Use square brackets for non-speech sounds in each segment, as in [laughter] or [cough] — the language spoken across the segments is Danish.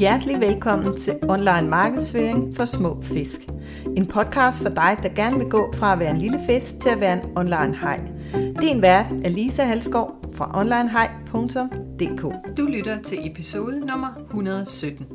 Hjertelig velkommen til Online Markedsføring for Små Fisk. En podcast for dig, der gerne vil gå fra at være en lille fisk til at være en online hej. Din vært er Lisa Halskov fra onlinehej.dk. Du lytter til episode nummer 117.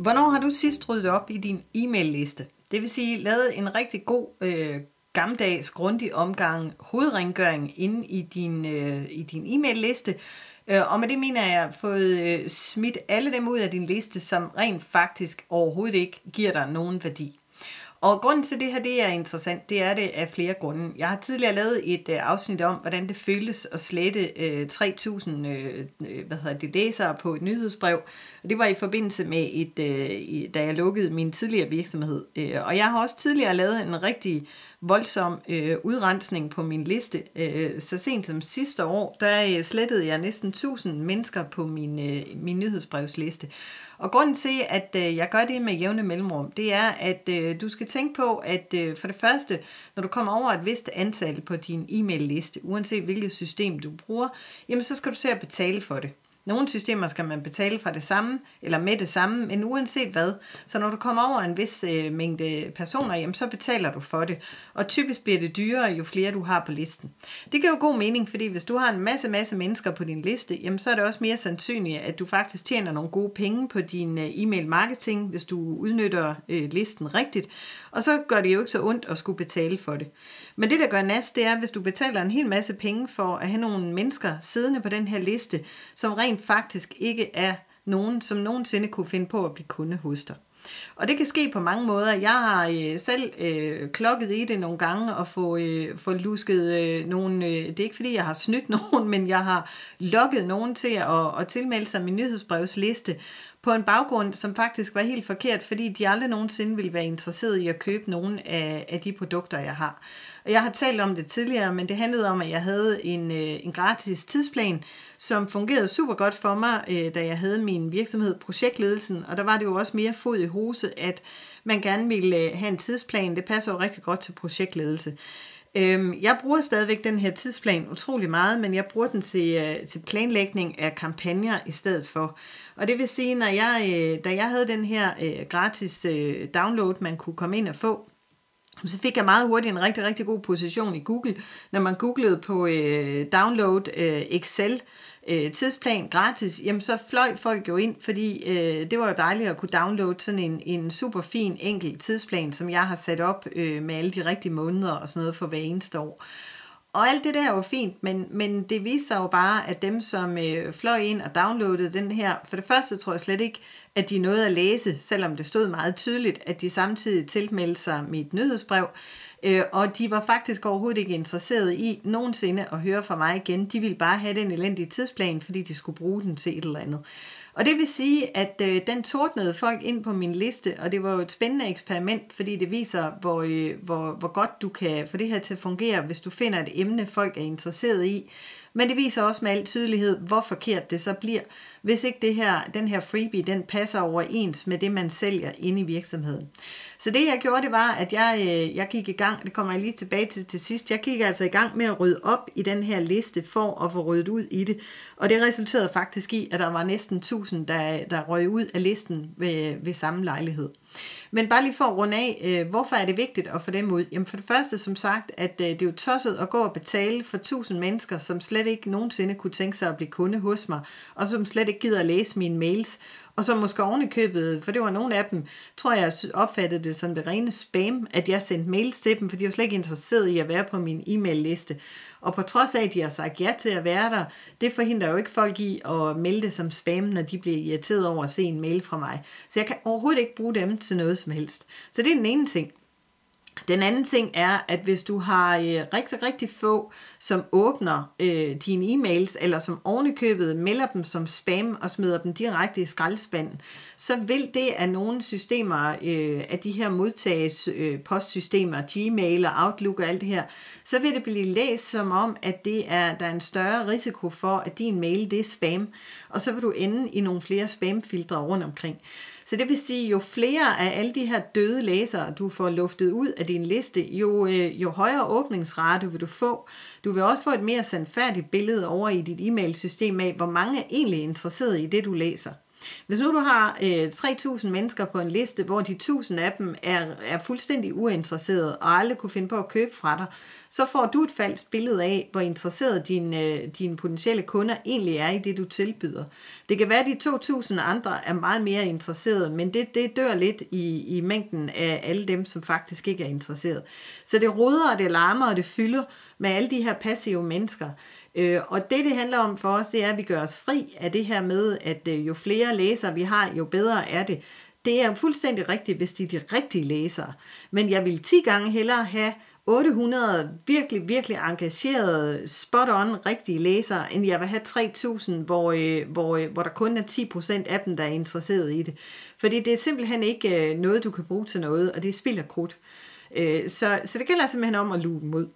Hvornår har du sidst ryddet op i din e-mail-liste? Det vil sige, lavet en rigtig god øh, gammeldags, grundig omgang hovedrengøring inde i din, øh, i din e-mail-liste, Øh, og med det mener jeg fået øh, smidt alle dem ud af din liste, som rent faktisk overhovedet ikke giver dig nogen værdi. Og grunden til det her, det er interessant, det er det af flere grunde. Jeg har tidligere lavet et øh, afsnit om, hvordan det føles at slette 3.000 hvad hedder det, læsere på et nyhedsbrev. Og det var i forbindelse med, et, da jeg lukkede min tidligere virksomhed. og jeg har også tidligere lavet en rigtig voldsom øh, udrensning på min liste. Øh, så sent som sidste år, der øh, slettede jeg næsten 1000 mennesker på min, øh, min nyhedsbrevsliste. Og grunden til, at øh, jeg gør det med jævne mellemrum, det er, at øh, du skal tænke på, at øh, for det første, når du kommer over et vist antal på din e-mail-liste, uanset hvilket system du bruger, jamen så skal du se at betale for det. Nogle systemer skal man betale for det samme, eller med det samme, men uanset hvad. Så når du kommer over en vis øh, mængde personer, jamen, så betaler du for det. Og typisk bliver det dyrere, jo flere du har på listen. Det giver jo god mening, fordi hvis du har en masse, masse mennesker på din liste, jamen, så er det også mere sandsynligt, at du faktisk tjener nogle gode penge på din øh, e-mail marketing, hvis du udnytter øh, listen rigtigt. Og så gør det jo ikke så ondt at skulle betale for det. Men det, der gør nas, det er, hvis du betaler en hel masse penge for at have nogle mennesker siddende på den her liste, som rent faktisk ikke er nogen, som nogensinde kunne finde på at blive kunde hos dig. Og det kan ske på mange måder. Jeg har øh, selv øh, klokket i det nogle gange og få, øh, få lusket øh, nogle... Øh, det er ikke fordi, jeg har snydt [laughs] nogen, men jeg har lokket nogen til at, at tilmelde sig min nyhedsbrevsliste på en baggrund, som faktisk var helt forkert, fordi de aldrig nogensinde ville være interesseret i at købe nogen af, af de produkter, jeg har. Og jeg har talt om det tidligere, men det handlede om, at jeg havde en, øh, en gratis tidsplan, som fungerede super godt for mig, øh, da jeg havde min virksomhed Projektledelsen. Og der var det jo også mere fod i hose, at man gerne ville øh, have en tidsplan. Det passer jo rigtig godt til projektledelse. Øhm, jeg bruger stadigvæk den her tidsplan utrolig meget, men jeg bruger den til, øh, til planlægning af kampagner i stedet for. Og det vil sige, når jeg, øh, da jeg havde den her øh, gratis download, man kunne komme ind og få, så fik jeg meget hurtigt en rigtig, rigtig god position i Google. Når man googlede på øh, download øh, Excel øh, Øh, tidsplan gratis, jamen så fløj folk jo ind, fordi øh, det var jo dejligt at kunne downloade sådan en, en super fin enkel tidsplan, som jeg har sat op øh, med alle de rigtige måneder og sådan noget for hver eneste år. Og alt det der var fint, men, men det viser sig jo bare, at dem, som øh, fløj ind og downloadede den her, for det første tror jeg slet ikke, at de nåede at læse, selvom det stod meget tydeligt, at de samtidig tilmeldte sig mit nyhedsbrev. Øh, og de var faktisk overhovedet ikke interesseret i nogensinde at høre fra mig igen. De ville bare have den elendige tidsplan, fordi de skulle bruge den til et eller andet. Og det vil sige, at øh, den tordnede folk ind på min liste, og det var jo et spændende eksperiment, fordi det viser, hvor, øh, hvor, hvor godt du kan få det her til at fungere, hvis du finder et emne, folk er interesseret i. Men det viser også med al tydelighed, hvor forkert det så bliver, hvis ikke det her, den her freebie den passer overens med det, man sælger inde i virksomheden. Så det jeg gjorde, det var, at jeg, øh, jeg gik i gang, det kommer jeg lige tilbage til til sidst, jeg gik altså i gang med at rydde op i den her liste for at få ryddet ud i det. Og det resulterede faktisk i, at der var næsten 1000, der, der røg ud af listen ved, ved samme lejlighed. Men bare lige for at runde af, øh, hvorfor er det vigtigt at få dem ud? Jamen for det første, som sagt, at øh, det er jo tosset at gå og betale for 1000 mennesker, som slet ikke nogensinde kunne tænke sig at blive kunde hos mig, og som slet ikke gider at læse mine mails, og som måske ovenikøbet, købet, for det var nogle af dem, tror jeg opfattede det som det rene spam, at jeg sendte mails til dem, for de var slet ikke interesseret i at være på min e-mail-liste. Og på trods af, at de har sagt ja til at være der, det forhindrer jo ikke folk i at melde det som spam, når de bliver irriteret over at se en mail fra mig. Så jeg kan overhovedet ikke bruge dem til noget som helst. Så det er den ene ting. Den anden ting er, at hvis du har øh, rigtig, rigtig få, som åbner øh, dine e-mails, eller som ovenikøbet melder dem som spam og smider dem direkte i skraldespanden, så vil det af nogle systemer, øh, af de her modtages øh, postsystemer, Gmail og Outlook og alt det her, så vil det blive læst som om, at det er, der er en større risiko for, at din mail det er spam, og så vil du ende i nogle flere spamfiltre rundt omkring. Så det vil sige, jo flere af alle de her døde læsere, du får luftet ud af din liste, jo, øh, jo højere åbningsrate vil du få. Du vil også få et mere sandfærdigt billede over i dit e-mailsystem af, hvor mange er egentlig interesseret i det, du læser. Hvis nu du har øh, 3.000 mennesker på en liste, hvor de 1.000 af dem er, er fuldstændig uinteresserede og aldrig kunne finde på at købe fra dig, så får du et falsk billede af, hvor interesseret dine, øh, dine potentielle kunder egentlig er i det, du tilbyder. Det kan være, at de 2.000 andre er meget mere interesserede, men det, det dør lidt i, i mængden af alle dem, som faktisk ikke er interesseret. Så det roder, og det larmer, og det fylder med alle de her passive mennesker. Øh, og det, det handler om for os, det er, at vi gør os fri af det her med, at øh, jo flere læsere vi har, jo bedre er det. Det er fuldstændig rigtigt, hvis de er de rigtige læsere. Men jeg vil 10 gange hellere have 800 virkelig, virkelig engagerede, spot-on rigtige læsere, end jeg vil have 3000, hvor, øh, hvor, øh, hvor der kun er 10% af dem, der er interesseret i det. Fordi det er simpelthen ikke øh, noget, du kan bruge til noget, og det er spild af krudt. Øh, så, så det gælder simpelthen om at luge dem ud.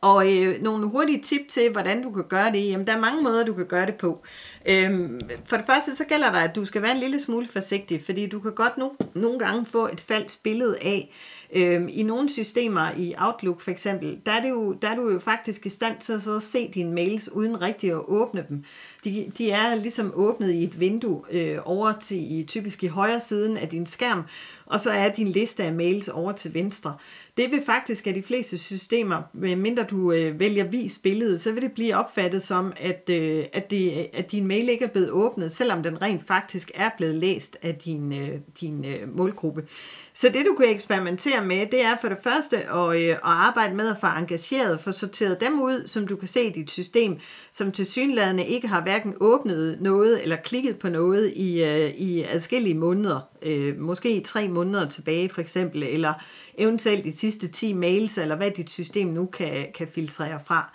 Og øh, nogle hurtige tip til, hvordan du kan gøre det. Jamen, der er mange måder, du kan gøre det på. Øhm, for det første, så gælder der, at du skal være en lille smule forsigtig, fordi du kan godt no, nogle gange få et falsk billede af, øhm, i nogle systemer i Outlook for eksempel, der er, det jo, der er du jo faktisk i stand til at, sidde og se dine mails uden rigtig at åbne dem. De, de er ligesom åbnet i et vindue øh, over til i, typisk i højre siden af din skærm, og så er din liste af mails over til venstre. Det vil faktisk af de fleste systemer, øh, mindre du øh, vælger vis billedet, så vil det blive opfattet som, at, øh, at, det, at din mail ikke er blevet åbnet, selvom den rent faktisk er blevet læst af din, øh, din øh, målgruppe. Så det du kan eksperimentere med, det er for det første at, øh, at arbejde med at få engageret, få sorteret dem ud, som du kan se i dit system, som til synlædende ikke har hverken åbnet noget eller klikket på noget i, øh, i adskillige måneder. Øh, måske tre måneder tilbage for eksempel, eller eventuelt de sidste 10 mails, eller hvad dit system nu kan, kan filtrere fra.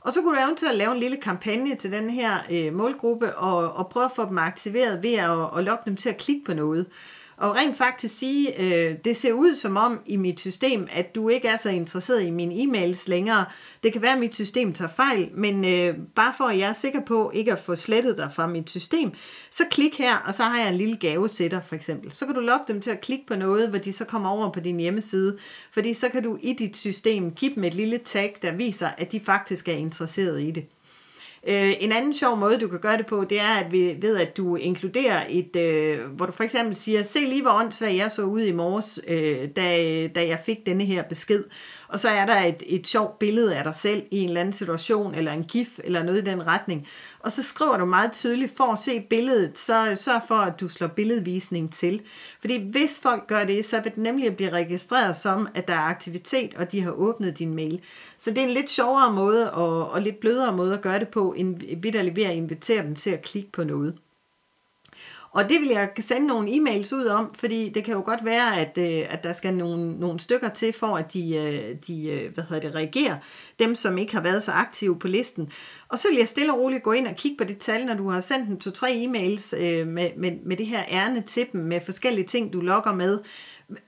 Og så kunne du eventuelt lave en lille kampagne til den her øh, målgruppe, og, og prøve at få dem aktiveret ved at, at lokke dem til at klikke på noget og rent faktisk sige, øh, det ser ud som om i mit system, at du ikke er så interesseret i mine e-mails længere. Det kan være, at mit system tager fejl, men øh, bare for at jeg er sikker på ikke at få slettet dig fra mit system, så klik her, og så har jeg en lille gave til dig for eksempel. Så kan du lokke dem til at klikke på noget, hvor de så kommer over på din hjemmeside, fordi så kan du i dit system give dem et lille tag, der viser, at de faktisk er interesseret i det. Øh, en anden sjov måde, du kan gøre det på, det er, at vi ved, at du inkluderer et, øh, hvor du for eksempel siger, se lige hvor åndssvagt jeg så ud i morges, øh, da, da jeg fik denne her besked. Og så er der et, et sjovt billede af dig selv i en eller anden situation, eller en gif, eller noget i den retning. Og så skriver du meget tydeligt, for at se billedet, så sørg for, at du slår billedvisning til. Fordi hvis folk gør det, så vil det nemlig blive registreret som, at der er aktivitet, og de har åbnet din mail. Så det er en lidt sjovere måde, og, og lidt blødere måde at gøre det på, end vidderligt ved at invitere dem til at klikke på noget. Og det vil jeg sende nogle e-mails ud om, fordi det kan jo godt være, at, øh, at der skal nogle, nogle stykker til, for at de, øh, de øh, hvad hedder det, reagerer. Dem, som ikke har været så aktive på listen. Og så vil jeg stille og roligt gå ind og kigge på det tal, når du har sendt en to-tre e-mails med, med, med det her ærne til dem, med forskellige ting, du logger med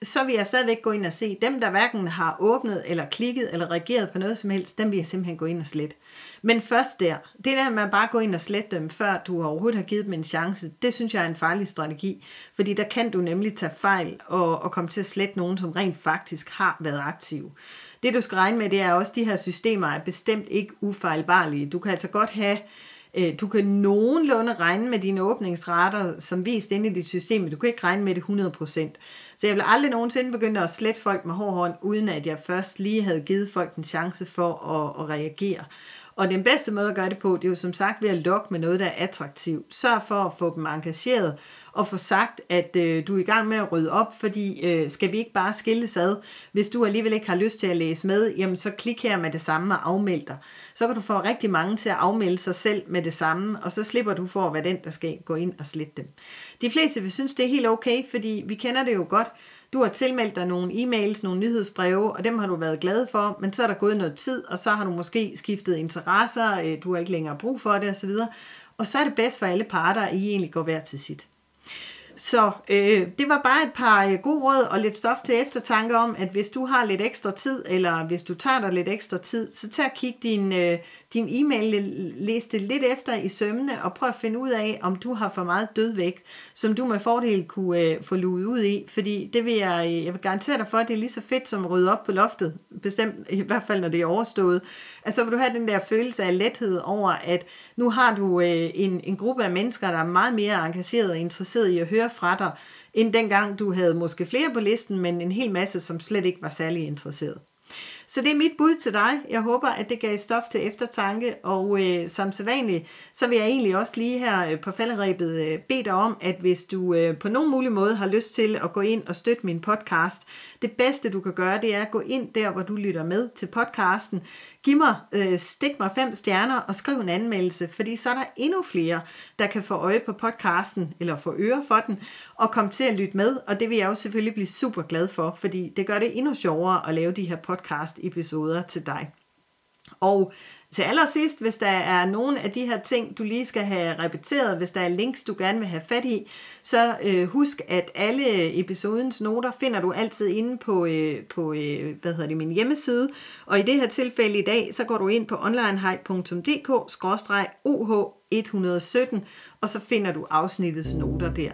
så vil jeg stadigvæk gå ind og se dem, der hverken har åbnet eller klikket eller reageret på noget som helst, dem vil jeg simpelthen gå ind og slette. Men først der, det der med at bare gå ind og slette dem, før du overhovedet har givet dem en chance, det synes jeg er en farlig strategi, fordi der kan du nemlig tage fejl og, og komme til at slette nogen, som rent faktisk har været aktive. Det du skal regne med, det er også, at de her systemer er bestemt ikke ufejlbarlige. Du kan altså godt have Øh, du kan nogenlunde regne med dine åbningsrater, som vist inde i dit system, men du kan ikke regne med det 100%. Så jeg vil aldrig nogensinde begynde at slette folk med hård hånd, uden at jeg først lige havde givet folk en chance for at, at reagere. Og den bedste måde at gøre det på, det er jo som sagt ved at lokke med noget, der er attraktivt. Sørg for at få dem engageret og få sagt, at øh, du er i gang med at rydde op, fordi øh, skal vi ikke bare skilles ad? Hvis du alligevel ikke har lyst til at læse med, jamen så klik her med det samme og afmeld dig. Så kan du få rigtig mange til at afmelde sig selv med det samme, og så slipper du for at være den, der skal gå ind og slette dem. De fleste vil synes, det er helt okay, fordi vi kender det jo godt. Du har tilmeldt dig nogle e-mails, nogle nyhedsbreve, og dem har du været glad for, men så er der gået noget tid, og så har du måske skiftet interesser, øh, du har ikke længere brug for det osv., og så er det bedst for alle parter, at I egentlig går hver til sit. Så øh, det var bare et par øh, gode råd og lidt stof til eftertanke om, at hvis du har lidt ekstra tid, eller hvis du tager dig lidt ekstra tid, så tag og kig din, øh, din e-mail-liste lidt efter i sømmene, og prøv at finde ud af, om du har for meget dødvægt, som du med fordel kunne øh, få luet ud i, fordi det vil jeg, øh, jeg vil garantere dig for, at det er lige så fedt som at rydde op på loftet, bestemt i hvert fald når det er overstået. Altså vil du have den der følelse af lethed over, at nu har du øh, en, en gruppe af mennesker, der er meget mere engageret og interesseret i at høre fra dig, end dengang du havde måske flere på listen, men en hel masse, som slet ikke var særlig interesseret. Så det er mit bud til dig. Jeg håber, at det gav stof til eftertanke, og øh, som sædvanligt, så vil jeg egentlig også lige her øh, på falderæbet øh, bede dig om, at hvis du øh, på nogen mulig måde har lyst til at gå ind og støtte min podcast, det bedste du kan gøre, det er at gå ind der, hvor du lytter med til podcasten. Giv mig, øh, stik mig fem stjerner og skriv en anmeldelse, fordi så er der endnu flere, der kan få øje på podcasten, eller få øre for den, og komme til at lytte med, og det vil jeg jo selvfølgelig blive super glad for, fordi det gør det endnu sjovere at lave de her podcast episoder til dig. Og til allersidst, hvis der er nogle af de her ting, du lige skal have repeteret, hvis der er links, du gerne vil have fat i, så øh, husk, at alle episodens noter finder du altid inde på, øh, på øh, hvad hedder det, min hjemmeside. Og i det her tilfælde i dag, så går du ind på 117, og så finder du afsnittets noter der.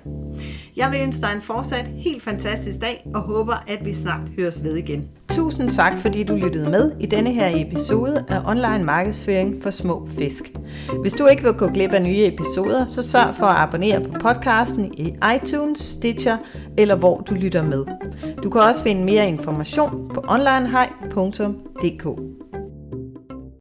Jeg vil ønske dig en fortsat helt fantastisk dag, og håber, at vi snart høres ved igen. Tusind tak, fordi du lyttede med i denne her episode af Online Markedsføring for Små Fisk. Hvis du ikke vil gå glip af nye episoder, så sørg for at abonnere på podcasten i iTunes, Stitcher eller hvor du lytter med. Du kan også finde mere information på onlinehej.dk.